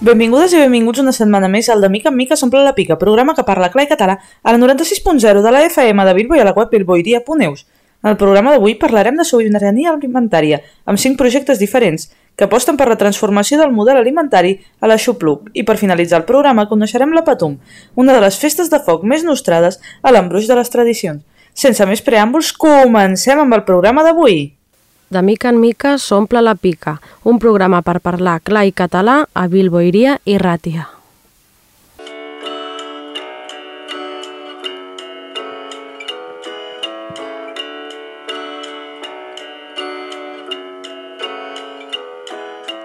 Benvingudes i benvinguts una setmana més al de Mica en Mica s'omple la pica, programa que parla clar i català a la 96.0 de la FM de Bilbo i a la web bilboiria.eus. En el programa d'avui parlarem de sobirania alimentària, amb cinc projectes diferents, que aposten per la transformació del model alimentari a la Xupluc i per finalitzar el programa coneixerem la Patum, una de les festes de foc més nostrades a l'embruix de les tradicions. Sense més preàmbuls, comencem amb el programa d'avui. De mica en mica s'omple la pica, un programa per parlar clar i català a Bilboiria i Ràtia.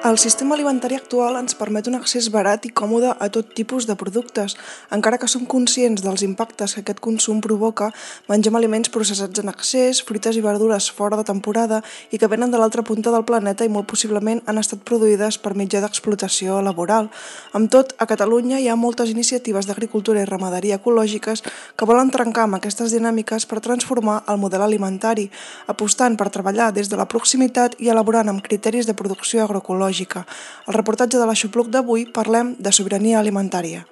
El sistema alimentari actual ens permet un accés barat i còmode a tot tipus de productes, encara que som conscients dels impactes que aquest consum provoca, mengem aliments processats en excés, fruites i verdures fora de temporada i que venen de l'altra punta del planeta i molt possiblement han estat produïdes per mitjà d'explotació laboral. Amb tot, a Catalunya hi ha moltes iniciatives d'agricultura i ramaderia ecològiques que volen trencar amb aquestes dinàmiques per transformar el model alimentari, apostant per treballar des de la proximitat i elaborant amb criteris de producció agroecològica ecològica. Al reportatge de la Xupluc d'avui parlem de sobirania alimentària.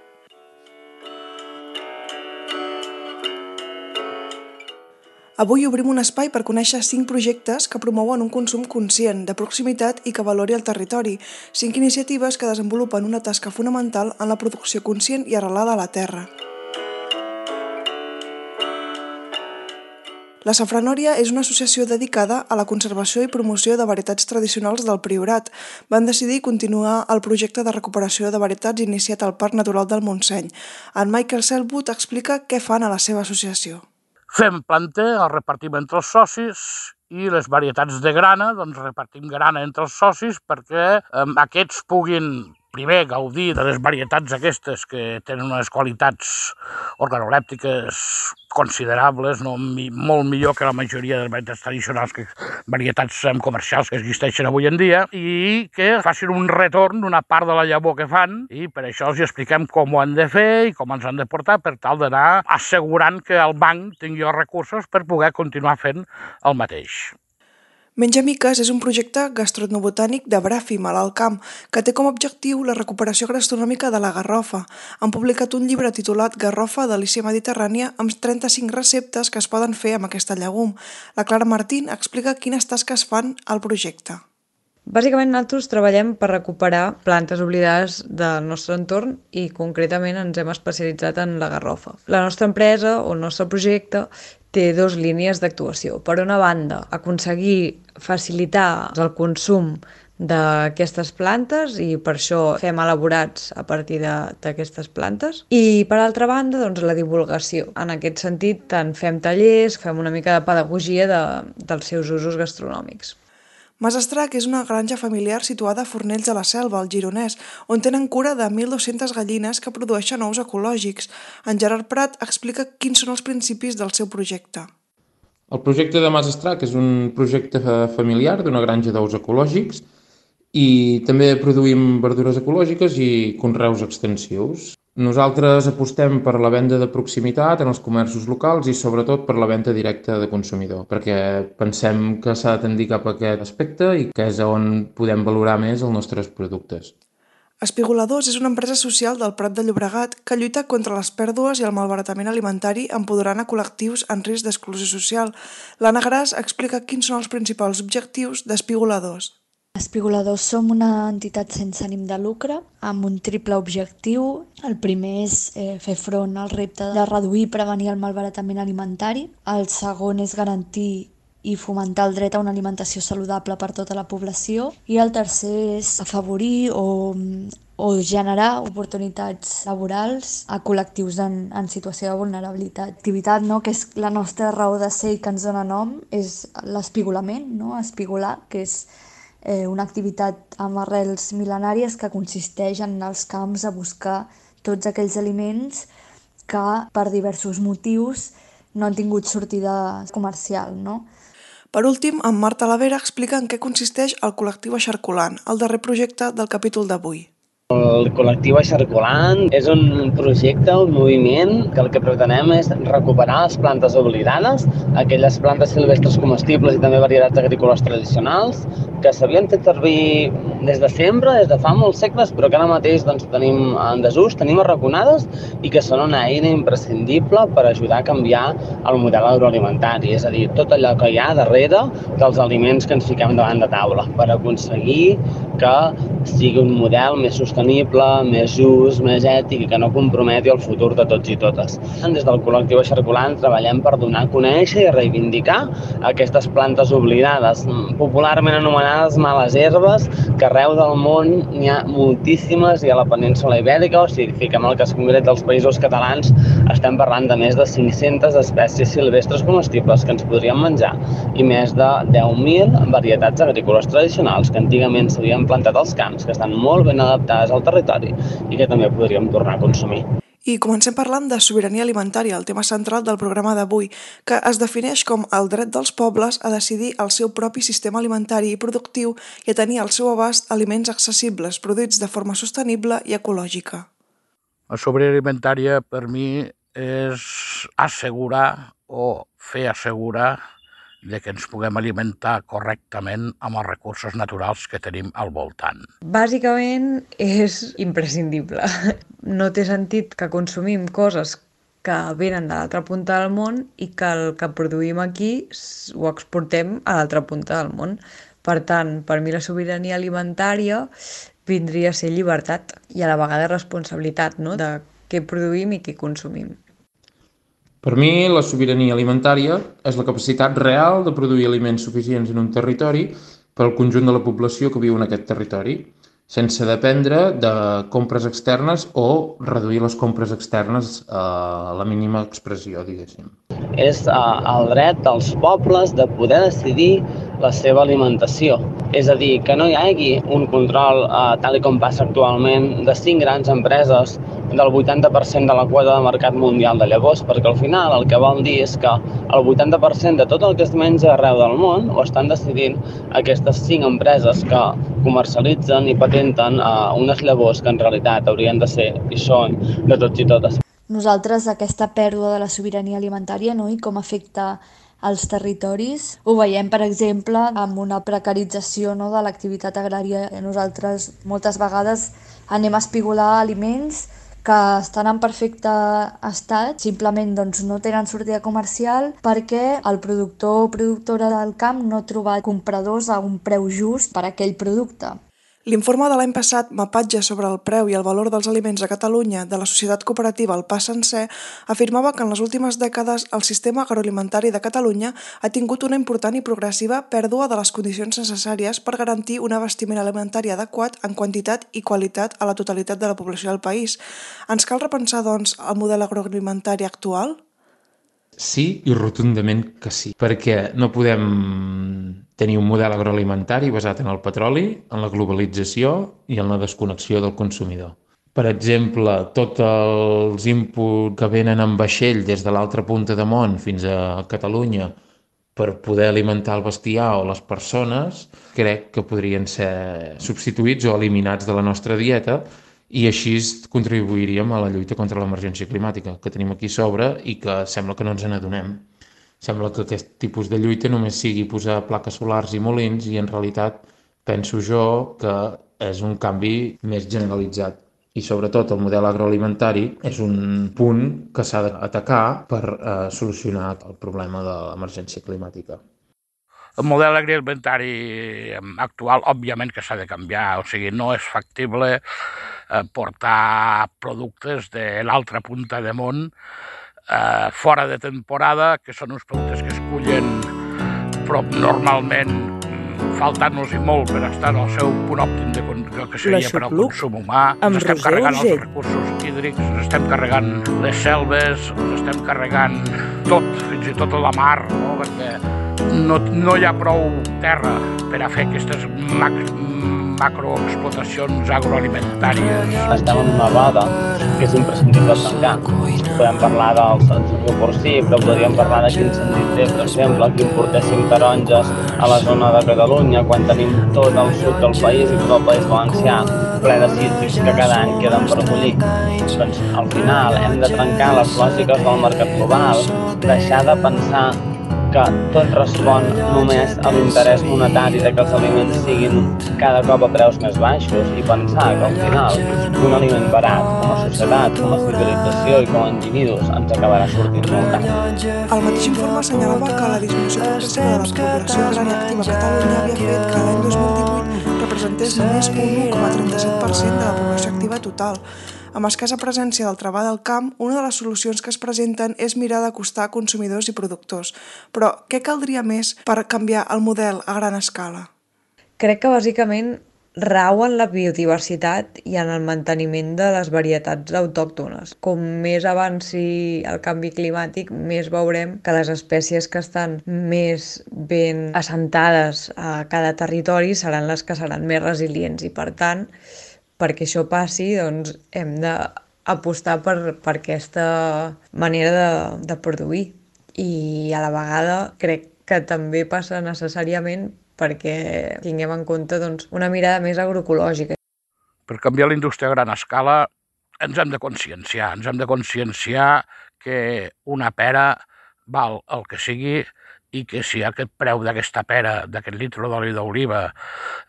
Avui obrim un espai per conèixer cinc projectes que promouen un consum conscient, de proximitat i que valori el territori, cinc iniciatives que desenvolupen una tasca fonamental en la producció conscient i arrelada a la terra. La Safranòria és una associació dedicada a la conservació i promoció de varietats tradicionals del Priorat. Van decidir continuar el projecte de recuperació de varietats iniciat al Parc Natural del Montseny. En Michael Selwood explica què fan a la seva associació. Fem planter, el repartim entre els socis i les varietats de grana, doncs repartim grana entre els socis perquè eh, aquests puguin primer, gaudir de les varietats aquestes que tenen unes qualitats organolèptiques considerables, no? Mi, molt millor que la majoria de les varietats tradicionals, que varietats comercials que existeixen avui en dia, i que facin un retorn d'una part de la llavor que fan, i per això els expliquem com ho han de fer i com ens han de portar per tal d'anar assegurant que el banc tingui els recursos per poder continuar fent el mateix. Menjamiques és un projecte gastronobotànic de Bràfim, a Camp, que té com a objectiu la recuperació gastronòmica de la garrofa. Han publicat un llibre titulat Garrofa, delícia mediterrània, amb 35 receptes que es poden fer amb aquesta llegum. La Clara Martín explica quines tasques fan al projecte. Bàsicament nosaltres treballem per recuperar plantes oblidades del nostre entorn i concretament ens hem especialitzat en la garrofa. La nostra empresa o el nostre projecte té dues línies d'actuació. Per una banda, aconseguir facilitar el consum d'aquestes plantes i per això fem elaborats a partir d'aquestes plantes. I per altra banda, doncs, la divulgació. En aquest sentit, tant fem tallers, fem una mica de pedagogia de, dels seus usos gastronòmics. Mas Estrac és una granja familiar situada a Fornells de la Selva, al Gironès, on tenen cura de 1.200 gallines que produeixen ous ecològics. En Gerard Prat explica quins són els principis del seu projecte. El projecte de Mas Estrac és un projecte familiar d'una granja d'ous ecològics i també produïm verdures ecològiques i conreus extensius. Nosaltres apostem per la venda de proximitat en els comerços locals i sobretot per la venda directa de consumidor, perquè pensem que s'ha de tendir cap a aquest aspecte i que és on podem valorar més els nostres productes. Espigoladors és una empresa social del Prat de Llobregat que lluita contra les pèrdues i el malbaratament alimentari empoderant a col·lectius en risc d'exclusió social. L'Anna Gras explica quins són els principals objectius d'Espigoladors. Espigoladors som una entitat sense ànim de lucre amb un triple objectiu. El primer és eh, fer front al repte de reduir i prevenir el malbaratament alimentari. El segon és garantir i fomentar el dret a una alimentació saludable per tota la població. I el tercer és afavorir o, o generar oportunitats laborals a col·lectius en, en situació de vulnerabilitat. Activitat no? que és la nostra raó de ser i que ens dona nom és l'espigolament, no? espigolar, que és eh, una activitat amb arrels mil·lenàries que consisteix en anar als camps a buscar tots aquells aliments que per diversos motius no han tingut sortida comercial. No? Per últim, en Marta Lavera explica en què consisteix el col·lectiu Aixarculant, el darrer projecte del capítol d'avui. El col·lectiu Aixarculant és un projecte, un moviment, que el que pretenem és recuperar les plantes oblidades, aquelles plantes silvestres comestibles i també varietats agrícoles tradicionals, que s'havien fet servir des de sempre, des de fa molts segles, però que ara mateix doncs, tenim en desús, tenim arraconades i que són una eina imprescindible per ajudar a canviar el model agroalimentari, és a dir, tot allò que hi ha darrere dels aliments que ens fiquem davant de taula per aconseguir que sigui un model més sostenible, més just, més ètic i que no comprometi el futur de tots i totes. Des del col·lectiu Eixarculant treballem per donar a conèixer i reivindicar aquestes plantes oblidades, popularment anomenades males herbes, que arreu del món n'hi ha moltíssimes i a la península ibèrica, o si fiquem el cas concret dels països catalans, estem parlant de més de 500 espècies silvestres comestibles que ens podríem menjar i més de 10.000 varietats agrícoles tradicionals que antigament s'havien plantat als camps que estan molt ben adaptades al territori i que també podríem tornar a consumir. I comencem parlant de sobirania alimentària, el tema central del programa d'avui, que es defineix com el dret dels pobles a decidir el seu propi sistema alimentari i productiu i a tenir al seu abast aliments accessibles, produïts de forma sostenible i ecològica. La sobirania alimentària, per mi, és assegurar o fer assegurar de que ens puguem alimentar correctament amb els recursos naturals que tenim al voltant. Bàsicament és imprescindible. No té sentit que consumim coses que venen de l'altra punta del món i que el que produïm aquí ho exportem a l'altra punta del món. Per tant, per mi la sobirania alimentària vindria a ser llibertat i a la vegada responsabilitat no? de què produïm i què consumim. Per mi, la sobirania alimentària és la capacitat real de produir aliments suficients en un territori per al conjunt de la població que viu en aquest territori, sense dependre de compres externes o reduir les compres externes a la mínima expressió, diguéssim. És uh, el dret dels pobles de poder decidir la seva alimentació. És a dir, que no hi hagi un control, uh, tal com passa actualment, de cinc grans empreses del 80% de la quota de mercat mundial de llavors, perquè al final el que vol dir és que el 80% de tot el que es menja arreu del món ho estan decidint aquestes cinc empreses que comercialitzen i patenten uh, unes llavors que en realitat haurien de ser i són de tots i totes. Nosaltres aquesta pèrdua de la sobirania alimentària no? i com afecta als territoris. Ho veiem, per exemple, amb una precarització no, de l'activitat agrària. Nosaltres moltes vegades anem a espigolar aliments que estan en perfecte estat, simplement doncs, no tenen sortida comercial perquè el productor o productora del camp no ha trobat compradors a un preu just per a aquell producte. L'informe de l'any passat, Mapatge sobre el preu i el valor dels aliments a Catalunya de la Societat Cooperativa El Pas Sencer, afirmava que en les últimes dècades el sistema agroalimentari de Catalunya ha tingut una important i progressiva pèrdua de les condicions necessàries per garantir un abastiment alimentari adequat en quantitat i qualitat a la totalitat de la població del país. Ens cal repensar, doncs, el model agroalimentari actual? Sí, i rotundament que sí, perquè no podem tenir un model agroalimentari basat en el petroli, en la globalització i en la desconnexió del consumidor. Per exemple, tots els inputs que venen en vaixell des de l'altra punta de món fins a Catalunya per poder alimentar el bestiar o les persones, crec que podrien ser substituïts o eliminats de la nostra dieta i així contribuiríem a la lluita contra l'emergència climàtica que tenim aquí sobre i que sembla que no ens n'adonem. Sembla que aquest tipus de lluita només sigui posar plaques solars i molins i en realitat penso jo que és un canvi més generalitzat i sobretot el model agroalimentari és un punt que s'ha d'atacar per eh, solucionar el problema de l'emergència climàtica. El model agroalimentari actual, òbviament que s'ha de canviar, o sigui, no és factible portar productes de l'altra punta de món eh, fora de temporada, que són uns productes que es cullen però normalment mm, faltant-nos-hi molt per estar al seu punt òptim de que seria per al consum humà. Ens estem carregant els recursos hídrics, ens estem carregant les selves, ens estem carregant tot, fins i tot la mar, no? perquè no, no hi ha prou terra per a fer aquestes mac macroexplotacions agroalimentàries. Estem en una roda que és imprescindible tancar. Podem parlar del sector porcí, però podríem parlar de quin sentit té, per exemple, que importéssim taronges a la zona de Catalunya quan tenim tot el sud del país i tot el país valencià ple de cítrics que cada any queden per collir. Doncs al final hem de trencar les lògiques del mercat global, deixar de pensar que tot respon només a l'interès monetari de que els aliments siguin cada cop a preus més baixos i pensar que al final un aliment barat com a societat, com a civilització i com a individus ens acabarà sortint molt car. El mateix informe assenyalava que la disminució de la població agrària activa a Catalunya havia fet que l'any 2018 representés només un 1,37% de la població activa total, amb escassa presència del treball al camp, una de les solucions que es presenten és mirar d'acostar consumidors i productors. Però què caldria més per canviar el model a gran escala? Crec que bàsicament rau en la biodiversitat i en el manteniment de les varietats autòctones. Com més avanci el canvi climàtic, més veurem que les espècies que estan més ben assentades a cada territori seran les que seran més resilients i, per tant, perquè això passi, doncs hem d'apostar per, per aquesta manera de, de produir. I a la vegada crec que també passa necessàriament perquè tinguem en compte doncs, una mirada més agroecològica. Per canviar la indústria a gran escala ens hem de conscienciar, ens hem de conscienciar que una pera val el que sigui i que si aquest preu d'aquesta pera, d'aquest litre d'oli d'oliva,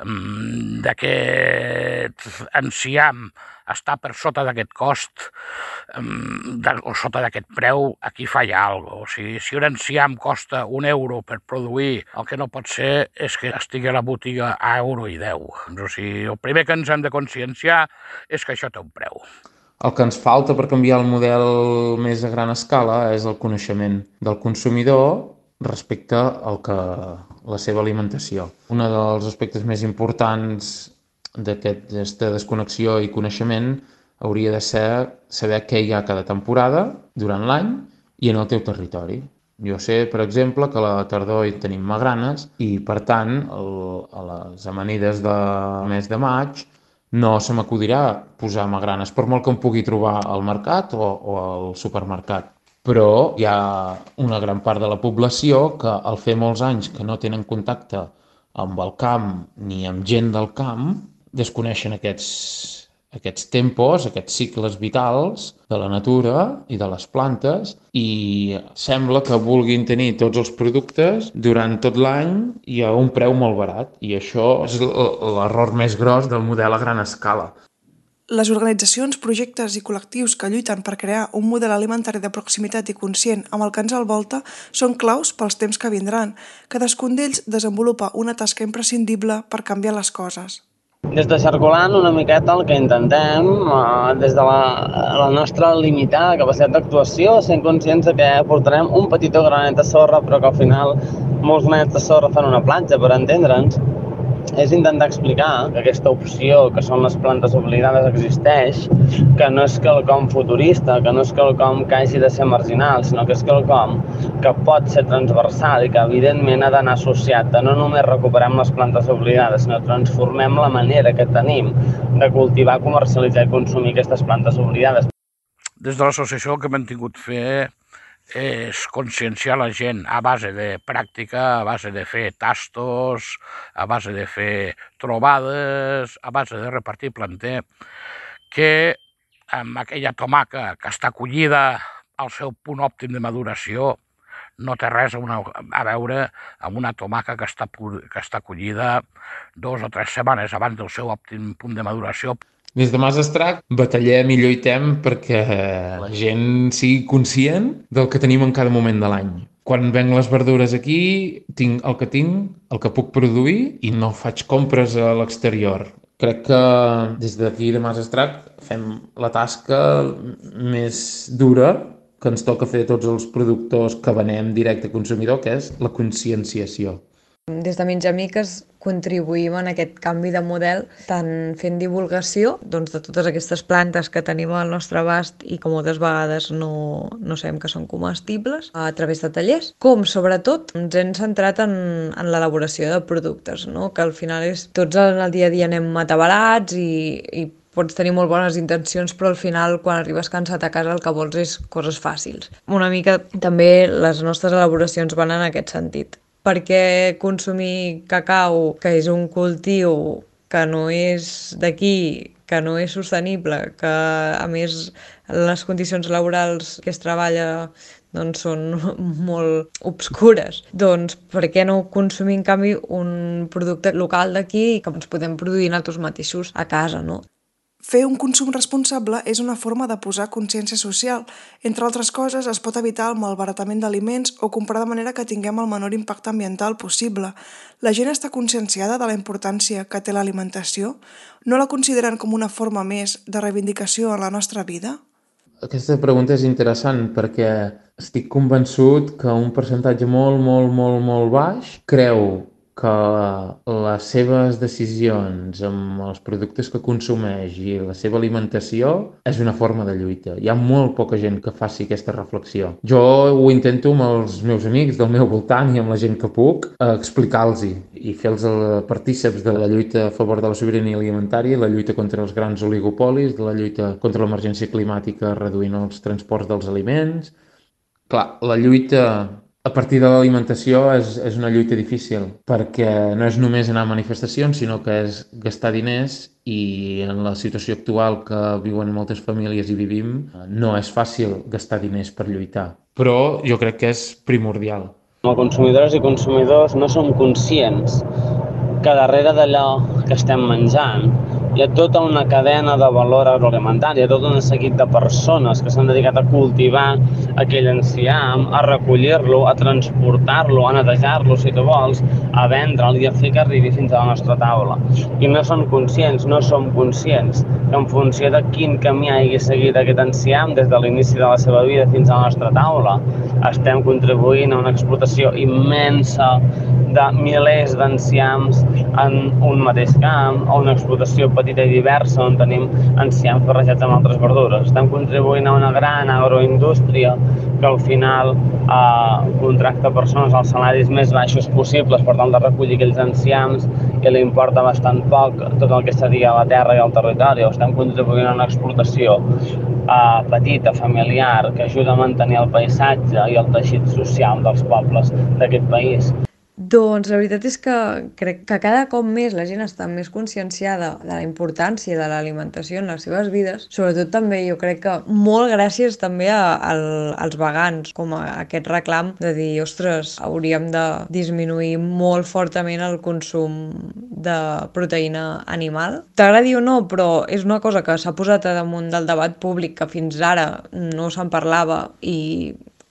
mm, d'aquest enciam està per sota d'aquest cost mm, o sota d'aquest preu, aquí falla alguna cosa. O sigui, si un enciam costa un euro per produir, el que no pot ser és que estigui a la botiga a euro i deu. O sigui, el primer que ens hem de conscienciar és que això té un preu. El que ens falta per canviar el model més a gran escala és el coneixement del consumidor respecte al que la seva alimentació. Un dels aspectes més importants d'aquesta desconnexió i coneixement hauria de ser saber què hi ha cada temporada durant l'any i en el teu territori. Jo sé, per exemple, que a la tardor hi tenim magranes i, per tant, el, a les amanides de mes de maig no se m'acudirà posar magranes, per molt que em pugui trobar al mercat o, o al supermercat però hi ha una gran part de la població que al fer molts anys que no tenen contacte amb el camp ni amb gent del camp, desconeixen aquests, aquests tempos, aquests cicles vitals de la natura i de les plantes i sembla que vulguin tenir tots els productes durant tot l'any i a un preu molt barat. I això és l'error més gros del model a gran escala. Les organitzacions, projectes i col·lectius que lluiten per crear un model alimentari de proximitat i conscient amb el que ens envolta són claus pels temps que vindran. Cadascun d'ells desenvolupa una tasca imprescindible per canviar les coses. Des de Circulant, una miqueta el que intentem, eh, des de la, la nostra limitada capacitat d'actuació, sent conscients que portarem un petit granet de sorra, però que al final molts granets de sorra fan una platja, per entendre'ns, és intentar explicar que aquesta opció, que són les plantes oblidades, existeix, que no és quelcom futurista, que no és quelcom que hagi de ser marginal, sinó que és quelcom que pot ser transversal i que evidentment ha d'anar associat a no només recuperem les plantes oblidades, sinó transformem la manera que tenim de cultivar, comercialitzar i consumir aquestes plantes oblidades. Des de l'associació que hem tingut fer és conscienciar la gent a base de pràctica, a base de fer tastos, a base de fer trobades, a base de repartir planter, que amb aquella tomaca que està collida al seu punt òptim de maduració no té res a, una, a veure amb una tomaca que està, que està collida dos o tres setmanes abans del seu òptim punt de maduració. Des de Mas Estrac batallem i lluitem perquè la gent sigui conscient del que tenim en cada moment de l'any. Quan venc les verdures aquí, tinc el que tinc, el que puc produir i no faig compres a l'exterior. Crec que des d'aquí de Mas Estrac fem la tasca més dura que ens toca fer tots els productors que venem directe a consumidor, que és la conscienciació. Des de Menjamiques contribuïm en aquest canvi de model tant fent divulgació doncs, de totes aquestes plantes que tenim al nostre abast i que moltes vegades no, no sabem que són comestibles a través de tallers, com sobretot ens hem centrat en, en l'elaboració de productes, no? que al final és tots en el dia a dia anem matabarats i, i pots tenir molt bones intencions, però al final, quan arribes cansat a casa, el que vols és coses fàcils. Una mica també les nostres elaboracions van en aquest sentit perquè consumir cacau, que és un cultiu que no és d'aquí, que no és sostenible, que a més les condicions laborals que es treballa doncs, són molt obscures. Doncs per què no consumir, en canvi, un producte local d'aquí i que ens podem produir nosaltres mateixos a casa, no? Fer un consum responsable és una forma de posar consciència social. Entre altres coses, es pot evitar el malbaratament d'aliments o comprar de manera que tinguem el menor impacte ambiental possible. La gent està conscienciada de la importància que té l'alimentació? No la consideren com una forma més de reivindicació en la nostra vida? Aquesta pregunta és interessant perquè estic convençut que un percentatge molt, molt, molt, molt baix creu que les seves decisions amb els productes que consumeix i la seva alimentació és una forma de lluita. Hi ha molt poca gent que faci aquesta reflexió. Jo ho intento amb els meus amics del meu voltant i amb la gent que puc explicar-los i fer-los partíceps de la lluita a favor de la sobirania alimentària, la lluita contra els grans oligopolis, de la lluita contra l'emergència climàtica reduint els transports dels aliments. Clar, la lluita a partir de l'alimentació és, és una lluita difícil perquè no és només anar a manifestacions sinó que és gastar diners i en la situació actual que viuen moltes famílies i vivim no és fàcil gastar diners per lluitar però jo crec que és primordial. Com a consumidores i consumidors no som conscients que darrere d'allò que estem menjant hi ha tota una cadena de valor agroalimentari, hi ha tot un seguit de persones que s'han dedicat a cultivar aquell enciam, a recollir-lo, a transportar-lo, a netejar-lo, si tu vols, a vendre'l i a fer que arribi fins a la nostra taula. I no són conscients, no som conscients que en funció de quin camí hagi seguit aquest enciam des de l'inici de la seva vida fins a la nostra taula, estem contribuint a una explotació immensa de milers d'enciams en un mateix camp, o una explotació petita i diversa on tenim enciams barrejats amb altres verdures. Estem contribuint a una gran agroindústria que al final eh, contracta persones als salaris més baixos possibles per tal de recollir aquells enciams i li importa bastant poc tot el que seria la terra i el territori. O estem contribuint a una explotació eh, petita, familiar, que ajuda a mantenir el paisatge i el teixit social dels pobles d'aquest país. Doncs la veritat és que crec que cada cop més la gent està més conscienciada de la importància de l'alimentació en les seves vides, sobretot també jo crec que molt gràcies també a, a, als vegans, com a aquest reclam de dir, ostres, hauríem de disminuir molt fortament el consum de proteïna animal. T'agradi o no, però és una cosa que s'ha posat damunt del debat públic que fins ara no se'n parlava i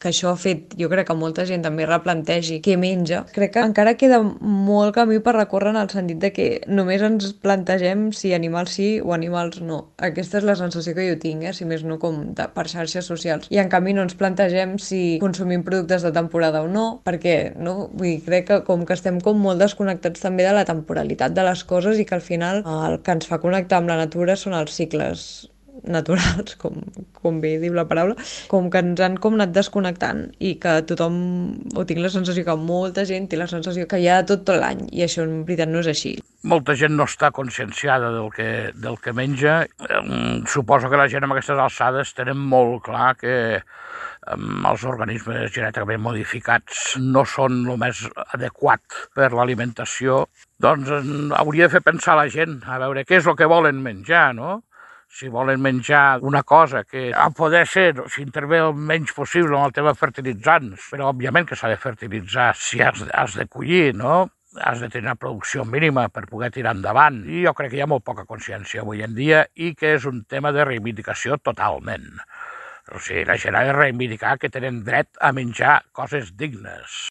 que això ha fet, jo crec que molta gent també replantegi què menja. Crec que encara queda molt camí per recórrer en el sentit de que només ens plantegem si animals sí o animals no. Aquesta és la sensació que jo tinc, eh? si més no com de, per xarxes socials. I en canvi no ens plantegem si consumim productes de temporada o no, perquè no? Vull dir, crec que com que estem com molt desconnectats també de la temporalitat de les coses i que al final el que ens fa connectar amb la natura són els cicles naturals, com, com bé diu la paraula, com que ens han com anat desconnectant i que tothom, o tinc la sensació que molta gent té la sensació que hi ha tot, tot l'any i això en veritat no és així. Molta gent no està conscienciada del que, del que menja. Suposo que la gent amb aquestes alçades tenen molt clar que els organismes genèticament modificats no són el més adequat per l'alimentació, doncs hauria de fer pensar la gent a veure què és el que volen menjar, no? Si volen menjar una cosa que a poder ser s'intervé el menys possible amb el tema fertilitzants, però òbviament que s'ha de fertilitzar si has, has de collir, no? has de tenir una producció mínima per poder tirar endavant. I jo crec que hi ha molt poca consciència avui en dia i que és un tema de reivindicació totalment. O sigui, la gent ha de reivindicar que tenen dret a menjar coses dignes.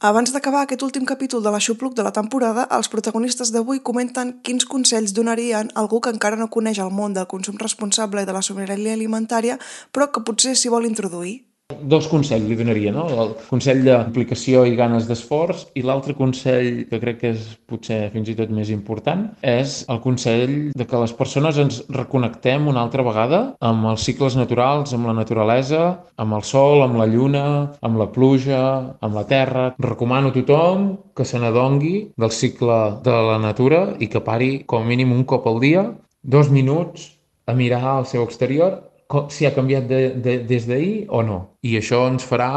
Abans d'acabar aquest últim capítol de l'Aixopluc de la temporada, els protagonistes d'avui comenten quins consells donarien a algú que encara no coneix el món del consum responsable i de la sobirania alimentària, però que potser s'hi vol introduir. Dos consells li donaria, no? El consell d'implicació i ganes d'esforç i l'altre consell, que crec que és potser fins i tot més important, és el consell de que les persones ens reconnectem una altra vegada amb els cicles naturals, amb la naturalesa, amb el sol, amb la lluna, amb la pluja, amb la terra. Recomano a tothom que se n'adongui del cicle de la natura i que pari com a mínim un cop al dia, dos minuts, a mirar al seu exterior si ha canviat de, de, des d'ahir o no. I això ens farà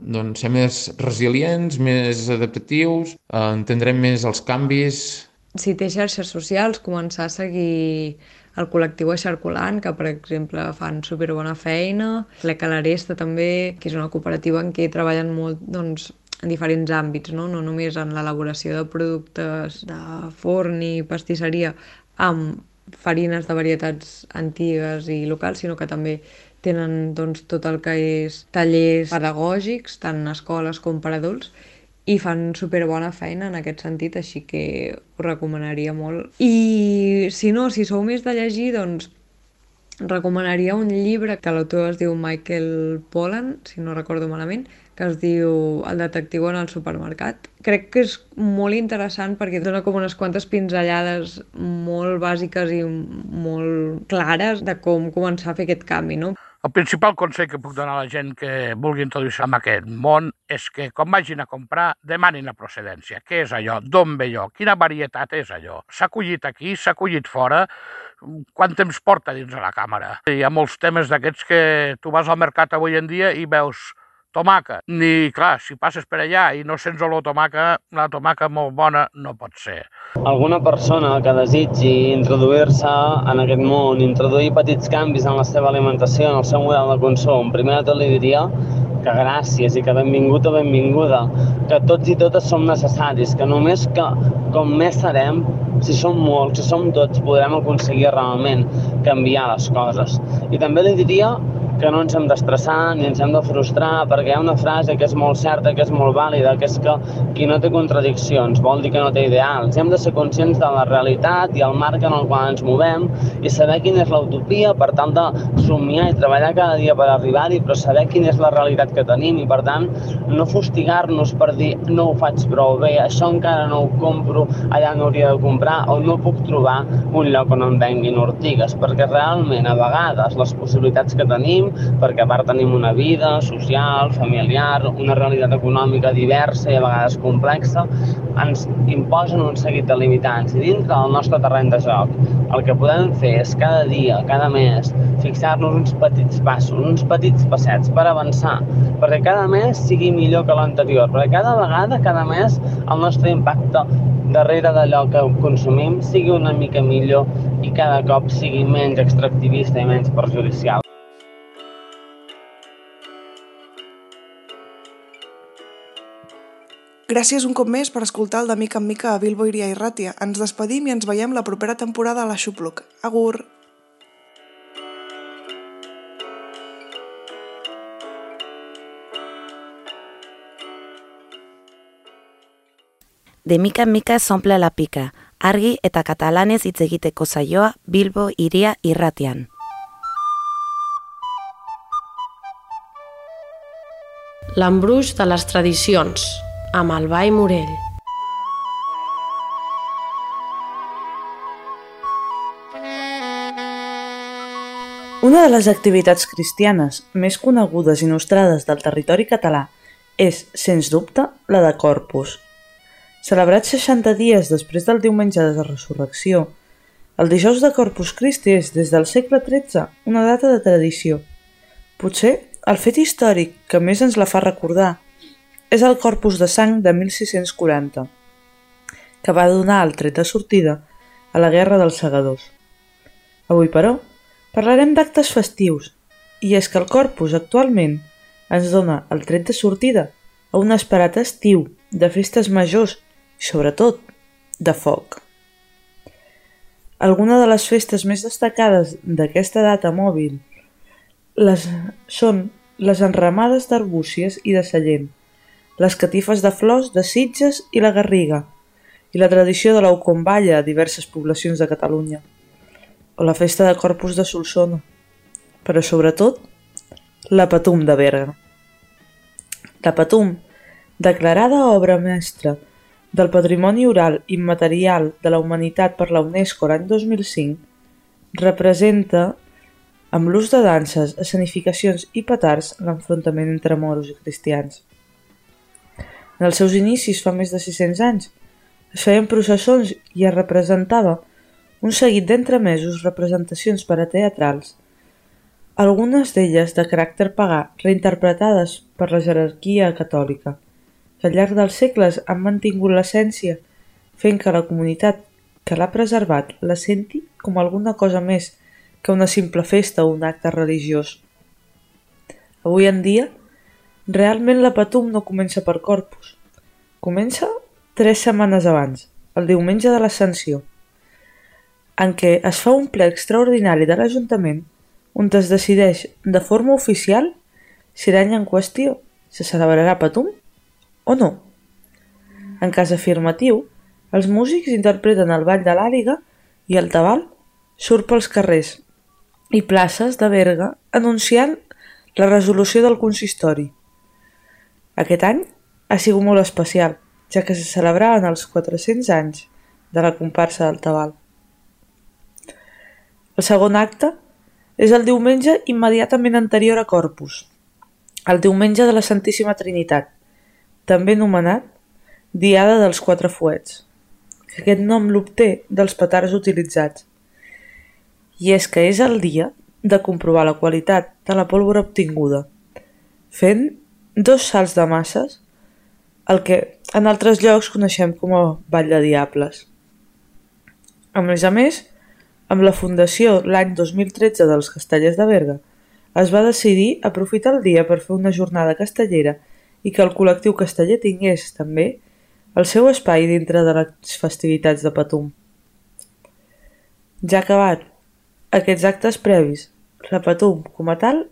doncs, ser més resilients, més adaptatius, eh, entendrem més els canvis. Si té xarxes socials, començar a seguir el col·lectiu Eixarculant, que per exemple fan superbona feina, Fleca l'Aresta també, que és una cooperativa en què treballen molt doncs, en diferents àmbits, no? no només en l'elaboració de productes de forn i pastisseria amb farines de varietats antigues i locals, sinó que també tenen doncs, tot el que és tallers pedagògics, tant en escoles com per adults, i fan superbona feina en aquest sentit, així que ho recomanaria molt. I si no, si sou més de llegir, doncs recomanaria un llibre que l'autor es diu Michael Pollan, si no recordo malament, que es diu El detectiu en el supermercat. Crec que és molt interessant perquè dona com unes quantes pinzellades molt bàsiques i molt clares de com començar a fer aquest canvi, no? El principal consell que puc donar a la gent que vulgui introduir-se en aquest món és que quan vagin a comprar demanin la procedència. Què és allò? D'on ve allò? Quina varietat és allò? S'ha collit aquí? S'ha collit fora? Quant temps porta dins de la càmera? Hi ha molts temes d'aquests que tu vas al mercat avui en dia i veus tomaca. Ni, clar, si passes per allà i no sents olor tomaca, la tomaca molt bona no pot ser. Alguna persona que desitgi introduir-se en aquest món, introduir petits canvis en la seva alimentació, en el seu model de consum, primer de tot li diria que gràcies i que benvingut o benvinguda, que tots i totes som necessaris, que només que com més serem, si som molts, si som tots, podrem aconseguir realment canviar les coses. I també li diria que no ens hem d'estressar ni ens hem de frustrar perquè hi ha una frase que és molt certa, que és molt vàlida, que és que qui no té contradiccions vol dir que no té ideals. Hem de ser conscients de la realitat i el marc en el qual ens movem i saber quina és l'utopia per tal de somiar i treballar cada dia per arribar-hi, però saber quina és la realitat que tenim i per tant no fustigar-nos per dir no ho faig prou bé, això encara no ho compro allà no hauria de comprar o no puc trobar un lloc on em venguin ortigues, perquè realment a vegades les possibilitats que tenim perquè a part tenim una vida social, familiar, una realitat econòmica diversa i a vegades complexa, ens imposen un seguit de limitants. I dintre del nostre terreny de joc, el que podem fer és cada dia, cada mes, fixar-nos uns petits passos, uns petits passets per avançar, perquè cada mes sigui millor que l'anterior, perquè cada vegada, cada mes, el nostre impacte darrere d'allò que consumim sigui una mica millor i cada cop sigui menys extractivista i menys perjudicial. Gràcies un cop més per escoltar el de mica en mica a Bilbo Iria i Ràtia. Ens despedim i ens veiem la propera temporada a la Xupluc. Agur! De mica en mica s'omple la pica, argi eta katalanez hitz egiteko saioa Bilbo Iria irratian. L'embruix de les tradicions, amb el Ball Morell. Una de les activitats cristianes més conegudes i nostrades del territori català és, sens dubte, la de Corpus. Celebrat 60 dies després del diumenge de la resurrecció, el dijous de Corpus Christi és, des del segle XIII, una data de tradició. Potser el fet històric que més ens la fa recordar és el Corpus de Sang de 1640, que va donar el tret de sortida a la Guerra dels Segadors. Avui, però, parlarem d'actes festius, i és que el Corpus actualment ens dona el tret de sortida a un esperat estiu de festes majors i, sobretot, de foc. Alguna de les festes més destacades d'aquesta data mòbil les, són les enramades d'arbúcies i de sallent, les catifes de flors de Sitges i la Garriga, i la tradició de l'Aucomballa a diverses poblacions de Catalunya, o la festa de Corpus de Solsona, però sobretot la Patum de Berga. La Patum, declarada obra mestra del Patrimoni Oral Immaterial de la Humanitat per la UNESCO l'any 2005, representa, amb l'ús de danses, escenificacions i petards, l'enfrontament entre moros i cristians. En els seus inicis, fa més de 600 anys, es feien processons i es representava un seguit d'entremesos representacions per a teatrals, algunes d'elles de caràcter pagà reinterpretades per la jerarquia catòlica, que al llarg dels segles han mantingut l'essència fent que la comunitat que l'ha preservat la senti com alguna cosa més que una simple festa o un acte religiós. Avui en dia, realment la Patum no comença per Corpus. Comença tres setmanes abans, el diumenge de l'Ascensió, en què es fa un ple extraordinari de l'Ajuntament on es decideix de forma oficial si l'any en qüestió se celebrarà Patum o no. En cas afirmatiu, els músics interpreten el ball de l'àliga i el tabal surt pels carrers i places de Berga anunciant la resolució del consistori. Aquest any ha sigut molt especial, ja que se celebraven els 400 anys de la comparsa del Tabal. El segon acte és el diumenge immediatament anterior a Corpus, el diumenge de la Santíssima Trinitat, també anomenat Diada dels Quatre Fuets, que aquest nom l'obté dels petards utilitzats. I és que és el dia de comprovar la qualitat de la pólvora obtinguda, fent dos salts de masses, el que en altres llocs coneixem com a Ball de Diables. A més a més, amb la fundació l'any 2013 dels Castellers de Berga, es va decidir aprofitar el dia per fer una jornada castellera i que el col·lectiu casteller tingués, també, el seu espai dintre de les festivitats de Patum. Ja acabat aquests actes previs, la Patum, com a tal,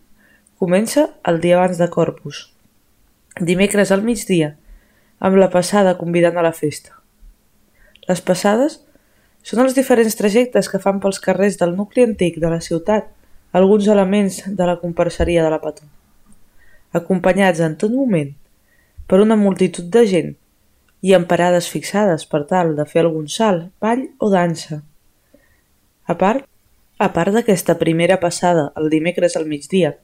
comença el dia abans de Corpus, dimecres al migdia, amb la passada convidant a la festa. Les passades són els diferents trajectes que fan pels carrers del nucli antic de la ciutat alguns elements de la comparseria de la Patum, acompanyats en tot moment per una multitud de gent i amb parades fixades per tal de fer algun salt, ball o dansa. A part, a part d'aquesta primera passada el dimecres al migdia,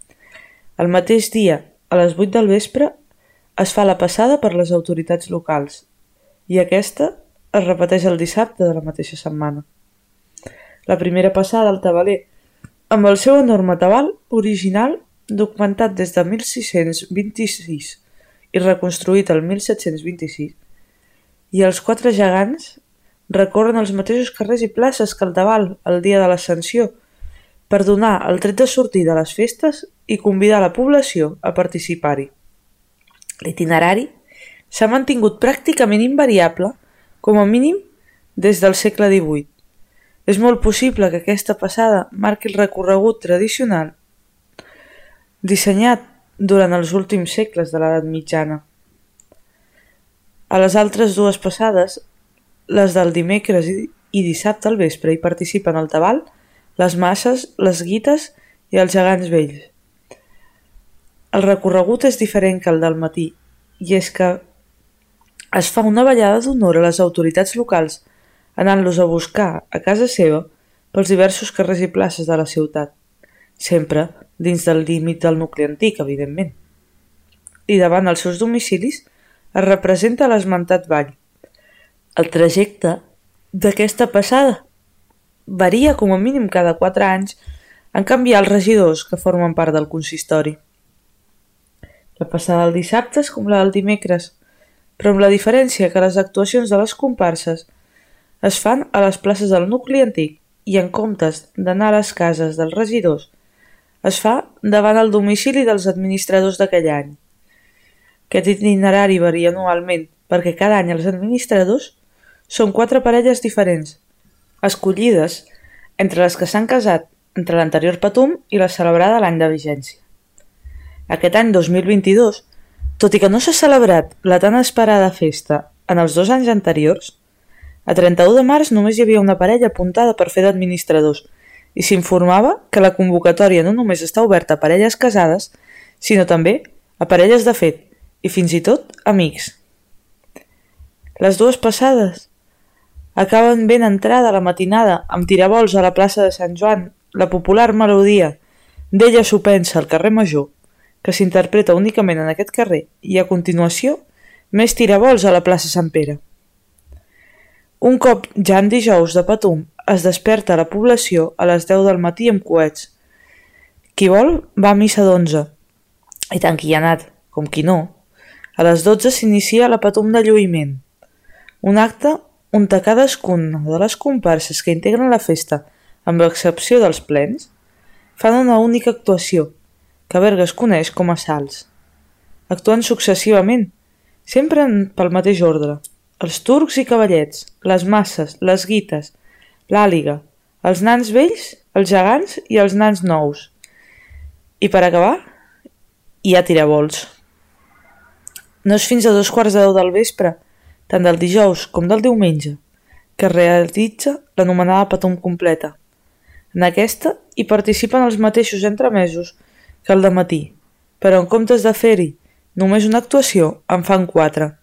el mateix dia, a les 8 del vespre, es fa la passada per les autoritats locals i aquesta es repeteix el dissabte de la mateixa setmana. La primera passada al tabaler, amb el seu enorme tabal original documentat des de 1626 i reconstruït el 1726, i els quatre gegants recorren els mateixos carrers i places que el Tabal el dia de l'Ascensió per donar el tret de sortir de les festes i convidar la població a participar-hi. L'itinerari s'ha mantingut pràcticament invariable, com a mínim, des del segle XVIII. És molt possible que aquesta passada marqui el recorregut tradicional dissenyat durant els últims segles de l'edat mitjana. A les altres dues passades, les del dimecres i dissabte al vespre, hi participen el tabal, les masses, les guites i els gegants vells. El recorregut és diferent que el del matí, i és que es fa una ballada d'honor a les autoritats locals, anant-los a buscar a casa seva pels diversos carrers i places de la ciutat, sempre dins del límit del nucli antic, evidentment. I davant els seus domicilis es representa l'esmentat ball. El trajecte d'aquesta passada varia com a mínim cada quatre anys en canviar els regidors que formen part del consistori. La passada del dissabte és com la del dimecres, però amb la diferència que les actuacions de les comparses es fan a les places del nucli antic i en comptes d'anar a les cases dels regidors, es fa davant el domicili dels administradors d'aquell any. Aquest itinerari varia anualment perquè cada any els administradors són quatre parelles diferents, escollides entre les que s'han casat entre l'anterior Patum i la celebrada l'any de vigència. Aquest any 2022, tot i que no s'ha celebrat la tan esperada festa en els dos anys anteriors, a 31 de març només hi havia una parella apuntada per fer d'administradors i s'informava que la convocatòria no només està oberta a parelles casades, sinó també a parelles de fet i fins i tot amics. Les dues passades acaben ben entrada la matinada amb tirabols a la plaça de Sant Joan, la popular melodia d'Ella s'ho pensa al carrer Major, que s'interpreta únicament en aquest carrer, i a continuació, més tirabols a la plaça Sant Pere. Un cop ja en dijous de Patum es desperta la població a les 10 del matí amb coets. Qui vol va a missa d'11, i tant qui hi ha anat, com qui no. A les 12 s'inicia la Patum de lluïment, un acte on cadascuna de les comparses que integren la festa, amb l'excepció dels plens, fan una única actuació, que Berga es coneix com a salts. Actuen successivament, sempre pel mateix ordre. Els turcs i cavallets, les masses, les guites, l'àliga, els nans vells, els gegants i els nans nous. I per acabar, hi ha tirabols. No és fins a dos quarts de deu del vespre tant del dijous com del diumenge, que realitza l'anomenada Patum completa. En aquesta hi participen els mateixos entremesos que el de matí, però en comptes de fer-hi només una actuació, en fan quatre.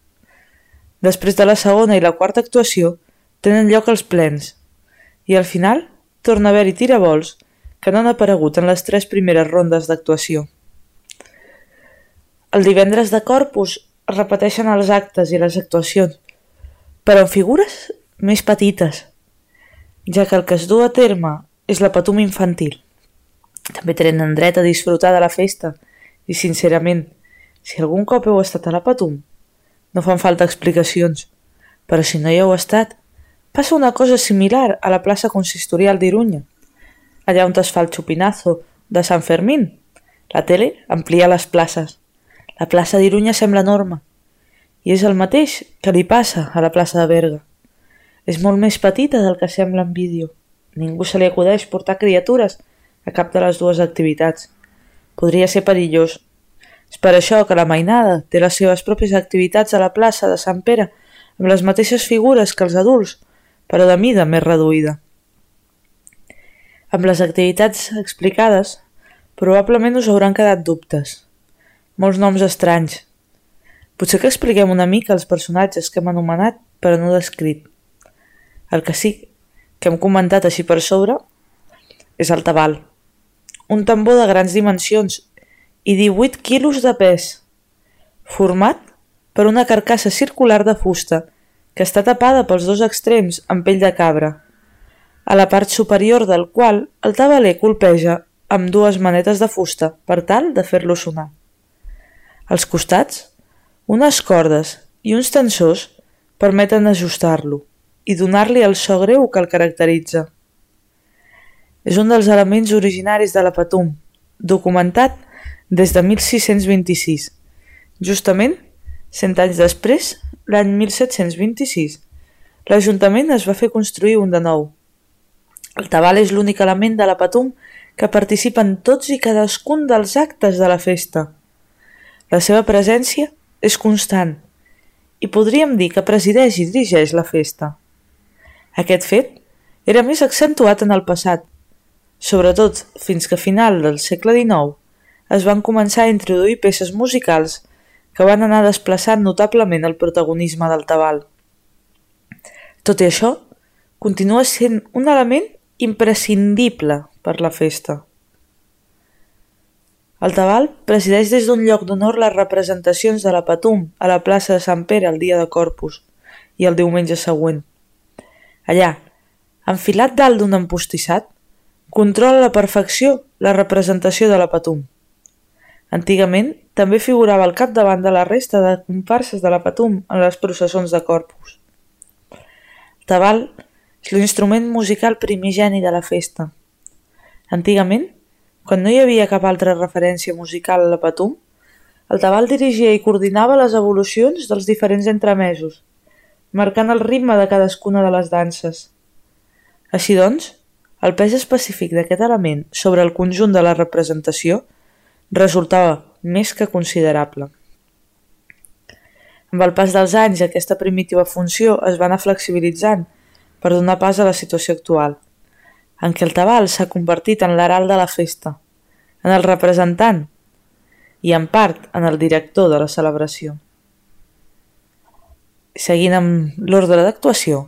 Després de la segona i la quarta actuació tenen lloc els plens i al final torna a haver-hi tirabols que no han aparegut en les tres primeres rondes d'actuació. El divendres de Corpus es repeteixen els actes i les actuacions, però en figures més petites, ja que el que es du a terme és la patum infantil. També tenen dret a disfrutar de la festa i, sincerament, si algun cop heu estat a la patum, no fan falta explicacions, però si no hi heu estat, passa una cosa similar a la plaça consistorial d'Irunya, allà on es fa el xupinazo de Sant Fermín. La tele amplia les places la plaça d'Irunya sembla enorme i és el mateix que li passa a la plaça de Berga. És molt més petita del que sembla en vídeo. Ningú se li acudeix portar criatures a cap de les dues activitats. Podria ser perillós. És per això que la mainada té les seves pròpies activitats a la plaça de Sant Pere amb les mateixes figures que els adults, però de mida més reduïda. Amb les activitats explicades, probablement us hauran quedat dubtes molts noms estranys. Potser que expliquem una mica els personatges que hem anomenat però no descrit. El que sí que hem comentat així per sobre és el tabal. Un tambor de grans dimensions i 18 quilos de pes, format per una carcassa circular de fusta que està tapada pels dos extrems amb pell de cabra, a la part superior del qual el tabaler colpeja amb dues manetes de fusta per tal de fer-lo sonar. Als costats, unes cordes i uns tensors permeten ajustar-lo i donar-li el so greu que el caracteritza. És un dels elements originaris de la patum, documentat des de 1626. Justament, cent anys després, l'any 1726, l'Ajuntament es va fer construir un de nou. El tabal és l'únic element de la patum que participa en tots i cadascun dels actes de la festa. La seva presència és constant i podríem dir que presideix i dirigeix la festa. Aquest fet era més accentuat en el passat, sobretot fins que a final del segle XIX es van començar a introduir peces musicals que van anar desplaçant notablement el protagonisme del tabal. Tot i això, continua sent un element imprescindible per la festa. El Tabal presideix des d'un lloc d'honor les representacions de la Patum a la plaça de Sant Pere el dia de Corpus i el diumenge següent. Allà, enfilat dalt d'un empostissat, controla a la perfecció la representació de la Patum. Antigament, també figurava al capdavant de la resta de comparses de la Patum en les processons de Corpus. Tabal és l'instrument musical primigeni de la festa. Antigament, quan no hi havia cap altra referència musical a la Patum, el tabal dirigia i coordinava les evolucions dels diferents entremesos, marcant el ritme de cadascuna de les danses. Així doncs, el pes específic d'aquest element sobre el conjunt de la representació resultava més que considerable. Amb el pas dels anys, aquesta primitiva funció es va anar flexibilitzant per donar pas a la situació actual – en què el tabal s'ha convertit en l'herald de la festa, en el representant i en part en el director de la celebració. Seguint amb l'ordre d'actuació,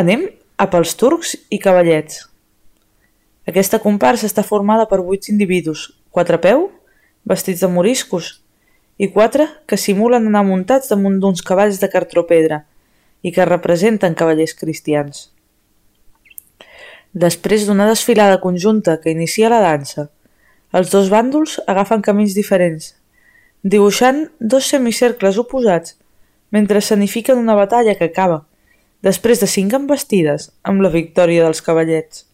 anem a pels turcs i cavallets. Aquesta comparsa està formada per vuit individus, quatre peu, vestits de moriscos, i quatre que simulen anar muntats damunt d'uns cavalls de cartropedra i que representen cavallers cristians. Després d'una desfilada conjunta que inicia la dansa, els dos bàndols agafen camins diferents, dibuixant dos semicercles oposats mentre escenifiquen una batalla que acaba, després de cinc embestides amb la victòria dels cavallets.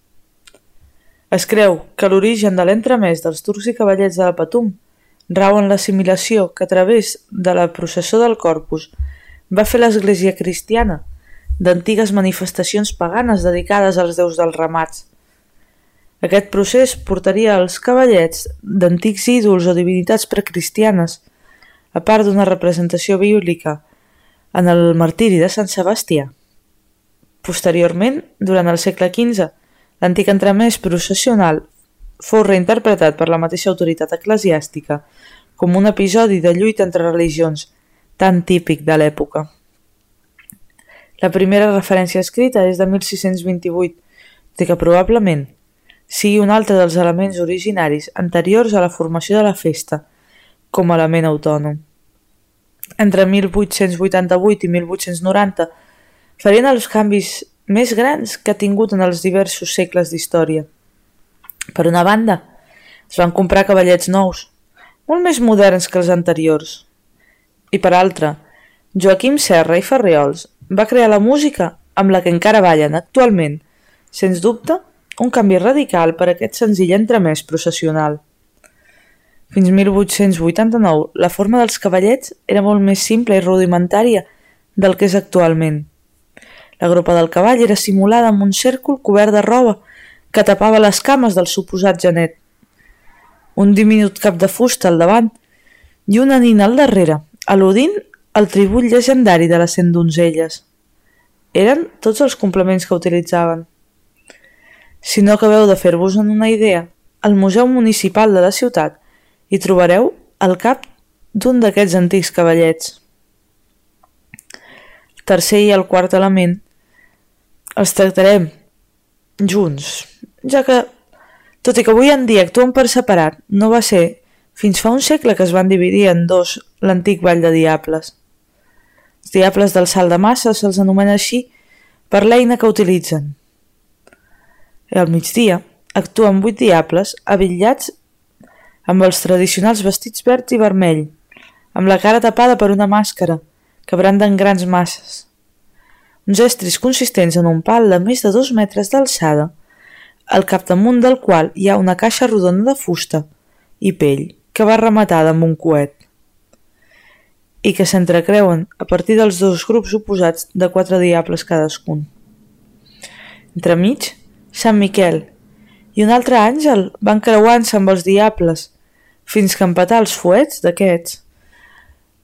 Es creu que l'origen de l'entremès dels turcs i cavallets de la Patum rau en l'assimilació que a través de la processó del Corpus va fer l'Església cristiana d'antigues manifestacions paganes dedicades als déus dels ramats. Aquest procés portaria als cavallets d'antics ídols o divinitats precristianes, a part d'una representació bíblica en el martiri de Sant Sebastià. Posteriorment, durant el segle XV, l'antic entremès processional fou reinterpretat per la mateixa autoritat eclesiàstica com un episodi de lluita entre religions, tan típic de l'època. La primera referència escrita és de 1628, de que probablement sigui un altre dels elements originaris anteriors a la formació de la festa, com a element autònom. Entre 1888 i 1890 farien els canvis més grans que ha tingut en els diversos segles d'història. Per una banda, es van comprar cavallets nous, molt més moderns que els anteriors. I per altra, Joaquim Serra i Ferriols va crear la música amb la que encara ballen actualment, sens dubte, un canvi radical per a aquest senzill entremès processional. Fins 1889, la forma dels cavallets era molt més simple i rudimentària del que és actualment. La gropa del cavall era simulada amb un cèrcol cobert de roba que tapava les cames del suposat genet. Un diminut cap de fusta al davant i una nina al darrere, al·ludint al tribut llegendari de les cent donzelles. Eren tots els complements que utilitzaven. Si no acabeu de fer-vos en una idea, al Museu Municipal de la ciutat hi trobareu el cap d'un d'aquests antics cavallets. Tercer i el quart element els tractarem junts, ja que, tot i que avui en dia actuen per separat, no va ser fins fa un segle que es van dividir en dos l'antic ball de diables. Els diables del salt de massa se'ls anomena així per l'eina que utilitzen. I al migdia actuen vuit diables avillats amb els tradicionals vestits verd i vermell, amb la cara tapada per una màscara, que branden grans masses. Uns estris consistents en un pal de més de dos metres d'alçada, al capdamunt del qual hi ha una caixa rodona de fusta i pell que va rematada amb un coet i que s'entrecreuen a partir dels dos grups oposats de quatre diables cadascun. Entremig, Sant Miquel i un altre àngel van creuant-se amb els diables fins que empatar els fuets d'aquests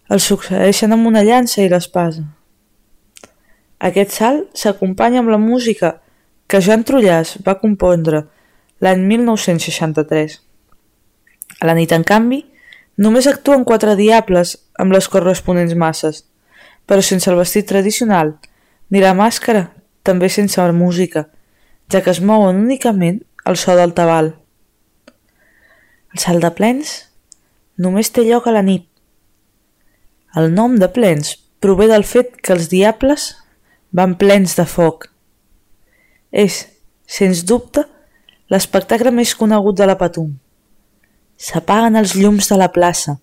els succeeixen amb una llança i l'espasa. Aquest salt s'acompanya amb la música que Joan Trullàs va compondre l'any 1963. A la nit, en canvi, només actuen quatre diables amb les corresponents masses, però sense el vestit tradicional, ni la màscara, també sense la música, ja que es mouen únicament al so del tabal. El salt de plens només té lloc a la nit. El nom de plens prové del fet que els diables van plens de foc. És, sens dubte, l'espectacle més conegut de la Patum. S'apaguen els llums de la plaça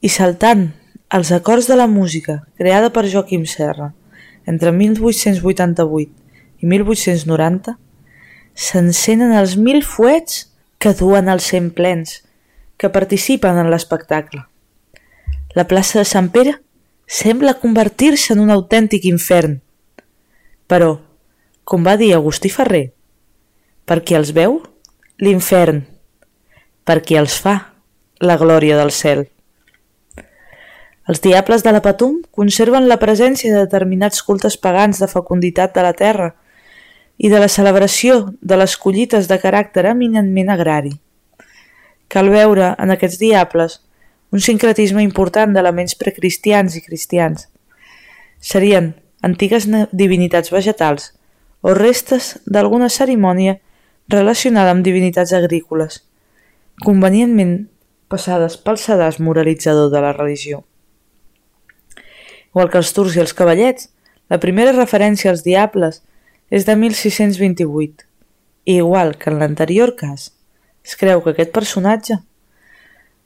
i saltant els acords de la música creada per Joaquim Serra entre 1888 i 1890 s'encenen els mil fuets que duen els cent plens, que participen en l'espectacle. La plaça de Sant Pere sembla convertir-se en un autèntic infern. Però, com va dir Agustí Ferrer, per qui els veu, l'infern, per qui els fa, la glòria del cel. Els diables de la Patum conserven la presència de determinats cultes pagans de fecunditat de la terra, i de la celebració de les collites de caràcter eminentment agrari. Cal veure en aquests diables un sincretisme important d'elements precristians i cristians. Serien antigues divinitats vegetals o restes d'alguna cerimònia relacionada amb divinitats agrícoles, convenientment passades pel sedàs moralitzador de la religió. Igual que els turcs i els cavallets, la primera referència als diables és de 1628 i igual que en l'anterior cas, es creu que aquest personatge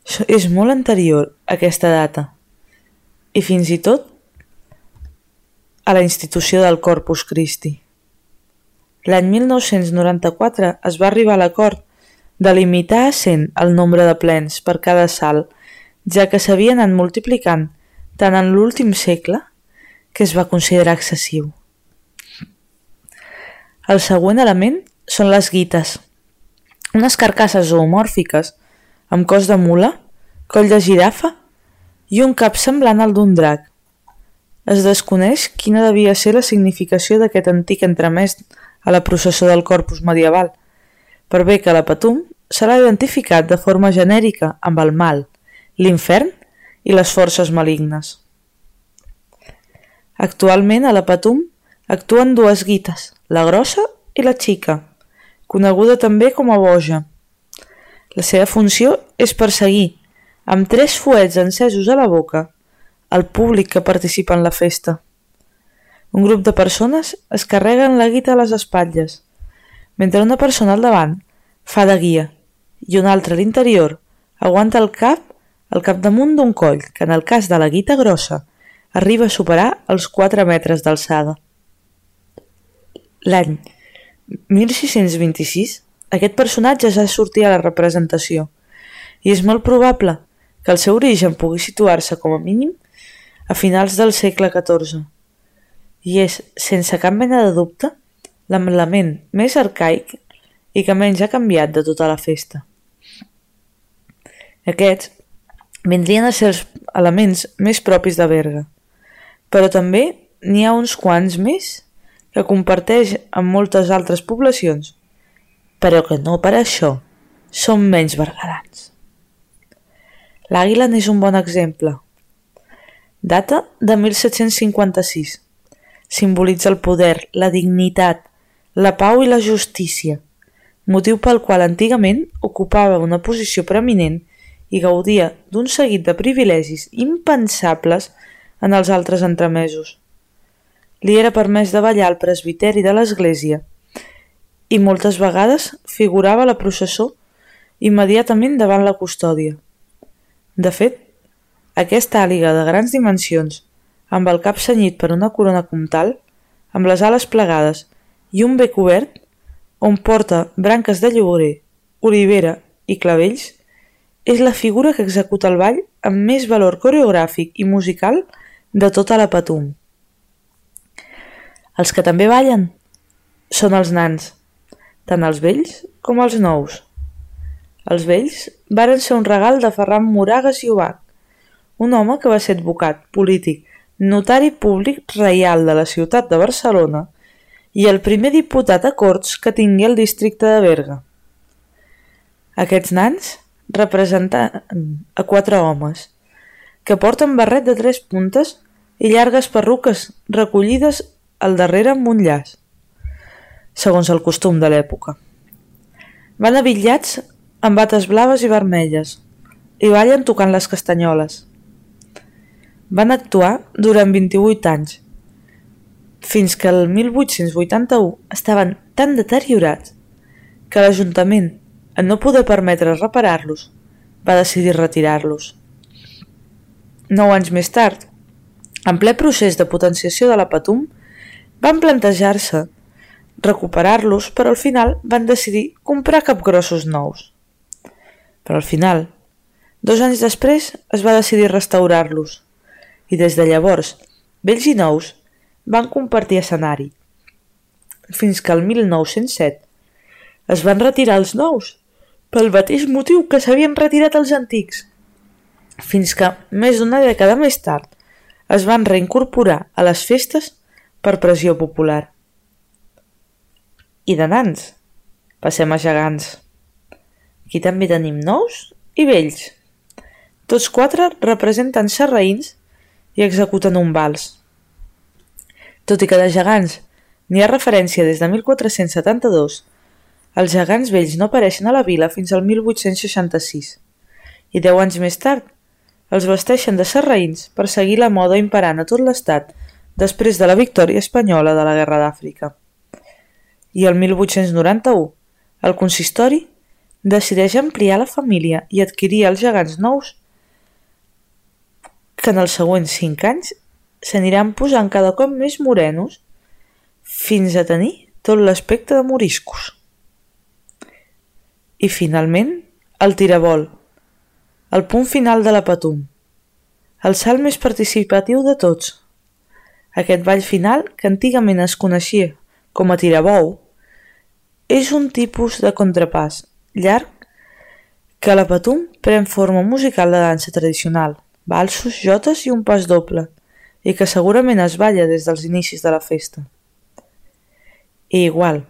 és molt anterior a aquesta data i fins i tot a la institució del Corpus Christi. L'any 1994 es va arribar a l'acord de limitar a 100 el nombre de plens per cada salt, ja que s'havien anat multiplicant tant en l'últim segle que es va considerar excessiu. El següent element són les guites, unes carcasses zoomòrfiques amb cos de mula, coll de girafa i un cap semblant al d'un drac. Es desconeix quina devia ser la significació d'aquest antic entremès a la processó del corpus medieval, per bé que la Patum se l'ha identificat de forma genèrica amb el mal, l'infern i les forces malignes. Actualment a la Patum actuen dues guites, la grossa i la xica, coneguda també com a boja. La seva funció és perseguir, amb tres fuets encesos a la boca, el públic que participa en la festa. Un grup de persones es carreguen la guita a les espatlles, mentre una persona al davant fa de guia i una altra a l'interior aguanta el cap al capdamunt d'un coll que en el cas de la guita grossa arriba a superar els 4 metres d'alçada. L'any 1626 aquest personatge ja sortia a la representació. I és molt probable que el seu origen pugui situar-se com a mínim a finals del segle XIV i és, sense cap mena de dubte, l'element més arcaic i que menys ha canviat de tota la festa. Aquests vindrien a ser els elements més propis de Berga, però també n'hi ha uns quants més que comparteix amb moltes altres poblacions, però que no per això són menys bergadans. L'àguila n'és un bon exemple. Data de 1756 simbolitza el poder, la dignitat, la pau i la justícia, motiu pel qual antigament ocupava una posició preeminent i gaudia d'un seguit de privilegis impensables en els altres entremesos. Li era permès de ballar al presbiteri de l'església i moltes vegades figurava la processó immediatament davant la custòdia. De fet, aquesta àliga de grans dimensions amb el cap senyit per una corona comtal, amb les ales plegades i un bec obert, on porta branques de lloguer, olivera i clavells, és la figura que executa el ball amb més valor coreogràfic i musical de tota la Patum. Els que també ballen són els nans, tant els vells com els nous. Els vells varen ser un regal de Ferran Moragas i Ubach, un home que va ser advocat, polític, notari públic reial de la ciutat de Barcelona i el primer diputat a Corts que tingué el districte de Berga. Aquests nans representen a quatre homes, que porten barret de tres puntes i llargues perruques recollides al darrere amb un llaç, segons el costum de l'època. Van avillats amb bates blaves i vermelles i ballen tocant les castanyoles. Van actuar durant 28 anys, fins que el 1881 estaven tan deteriorats que l'Ajuntament, en no poder permetre reparar-los, va decidir retirar-los. Nou anys més tard, en ple procés de potenciació de la Patum, van plantejar-se recuperar-los, però al final van decidir comprar capgrossos nous. Però al final, dos anys després, es va decidir restaurar-los i des de llavors, vells i nous van compartir escenari, fins que el 1907 es van retirar els nous pel mateix motiu que s'havien retirat els antics, fins que, més d'una dècada més tard, es van reincorporar a les festes per pressió popular. I de nans, passem a gegants. Aquí també tenim nous i vells. Tots quatre representen serraïns i executen un vals. Tot i que de gegants n'hi ha referència des de 1472, els gegants vells no apareixen a la vila fins al 1866 i deu anys més tard els vesteixen de serraïns per seguir la moda imperant a tot l'estat després de la victòria espanyola de la Guerra d'Àfrica. I el 1891 el consistori decideix ampliar la família i adquirir els gegants nous que en els següents cinc anys s'aniran posant cada cop més morenos fins a tenir tot l'aspecte de moriscos. I finalment, el tirabol, el punt final de la patum, el salt més participatiu de tots. Aquest ball final, que antigament es coneixia com a tirabou, és un tipus de contrapàs llarg que a la patum pren forma musical de dansa tradicional, balsos, jotes i un pas doble, i que segurament es balla des dels inicis de la festa. I igual,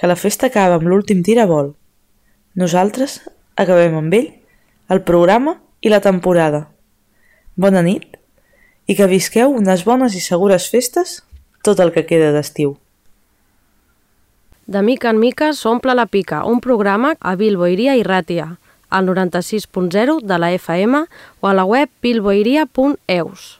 que la festa acaba amb l'últim tirabol, nosaltres acabem amb ell, el programa i la temporada. Bona nit i que visqueu unes bones i segures festes tot el que queda d'estiu. De mica en mica s'omple la pica, un programa a Bilboiria i Ràtia al 96.0 de la FM o a la web bilboiria.eus.